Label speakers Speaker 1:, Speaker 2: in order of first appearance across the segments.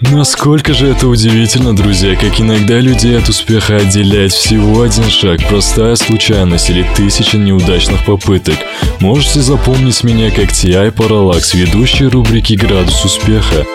Speaker 1: Насколько же это удивительно, друзья, как иногда людей от успеха отделяет всего один шаг, простая случайность или тысяча неудачных попыток. Можете запомнить меня как T.I. Parallax, ведущий рубрики «Градус успеха».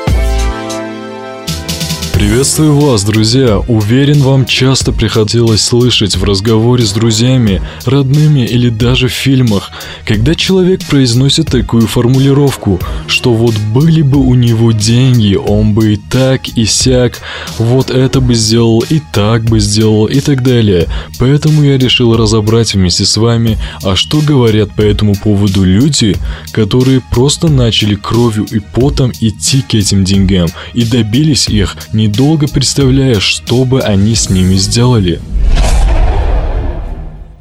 Speaker 1: Приветствую вас, друзья! Уверен, вам часто приходилось слышать в разговоре с друзьями, родными или даже в фильмах, когда человек произносит такую формулировку, что вот были бы у него деньги, он бы и так, и сяк, вот это бы сделал, и так бы сделал, и так далее. Поэтому я решил разобрать вместе с вами, а что говорят по этому поводу люди, которые просто начали кровью и потом идти к этим деньгам и добились их не недолго представляя, что бы они с ними сделали.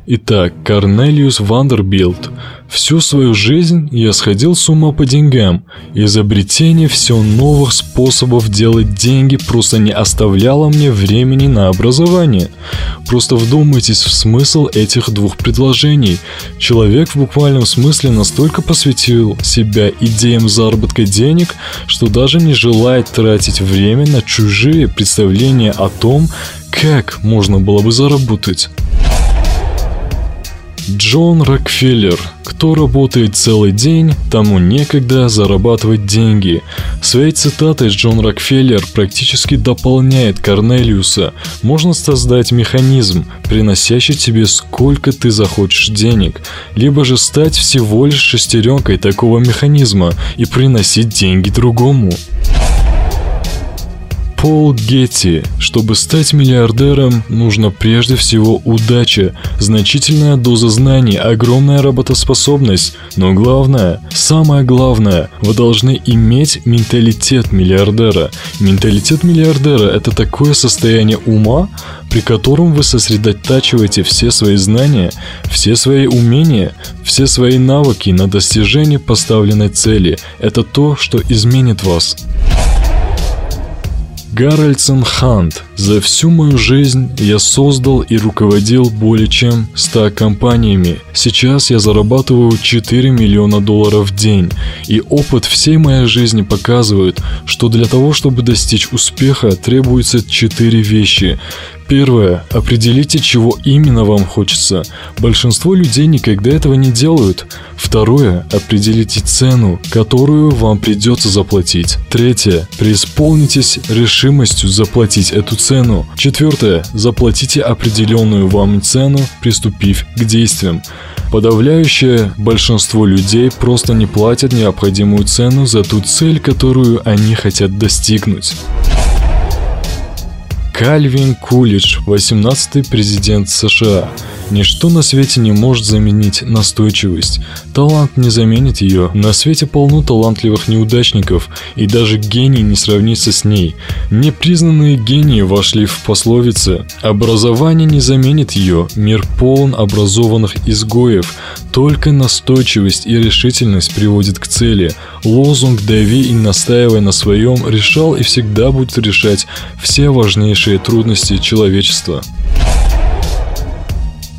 Speaker 1: Итак, Корнелиус Вандербильт. Всю свою жизнь я сходил с ума по деньгам. Изобретение все новых способов делать деньги просто не оставляло мне времени на образование. Просто вдумайтесь в смысл этих двух предложений. Человек в буквальном смысле настолько посвятил себя идеям заработка денег, что даже не желает тратить время на чужие представления о том, как можно было бы заработать. Джон Рокфеллер. Кто работает целый день, тому некогда зарабатывать деньги. Своей цитатой Джон Рокфеллер практически дополняет Корнелиуса. Можно создать механизм, приносящий тебе сколько ты захочешь денег, либо же стать всего лишь шестеренкой такого механизма и приносить деньги другому. Пол Гетти. Чтобы стать миллиардером, нужно прежде всего удача, значительная доза знаний, огромная работоспособность, но главное, самое главное, вы должны иметь менталитет миллиардера. Менталитет миллиардера – это такое состояние ума, при котором вы сосредотачиваете все свои знания, все свои умения, все свои навыки на достижение поставленной цели. Это то, что изменит вас. Гарольдсон Хант. За всю мою жизнь я создал и руководил более чем 100 компаниями. Сейчас я зарабатываю 4 миллиона долларов в день. И опыт всей моей жизни показывает, что для того, чтобы достичь успеха, требуется 4 вещи. Первое. Определите, чего именно вам хочется. Большинство людей никогда этого не делают. Второе. Определите цену, которую вам придется заплатить. Третье. Преисполнитесь решимостью заплатить эту цену. Четвертое. Заплатите определенную вам цену, приступив к действиям. Подавляющее большинство людей просто не платят необходимую цену за ту цель, которую они хотят достигнуть. Кальвин Кулич, 18-й президент США. Ничто на свете не может заменить настойчивость. Талант не заменит ее. На свете полно талантливых неудачников, и даже гений не сравнится с ней. Непризнанные гении вошли в пословицы. Образование не заменит ее. Мир полон образованных изгоев. Только настойчивость и решительность приводит к цели. Лозунг «дави и настаивай на своем» решал и всегда будет решать все важнейшие трудности человечества.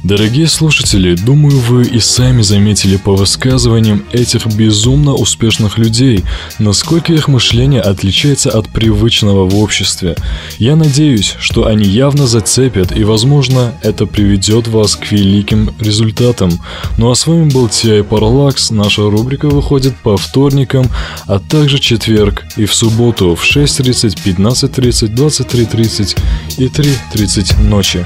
Speaker 1: Дорогие слушатели, думаю, вы и сами заметили по высказываниям этих безумно успешных людей, насколько их мышление отличается от привычного в обществе. Я надеюсь, что они явно зацепят, и, возможно, это приведет вас к великим результатам. Ну а с вами был Тиай Парлакс. Наша рубрика выходит по вторникам, а также четверг и в субботу в 6.30, 15.30, 23.30 и 3.30 ночи.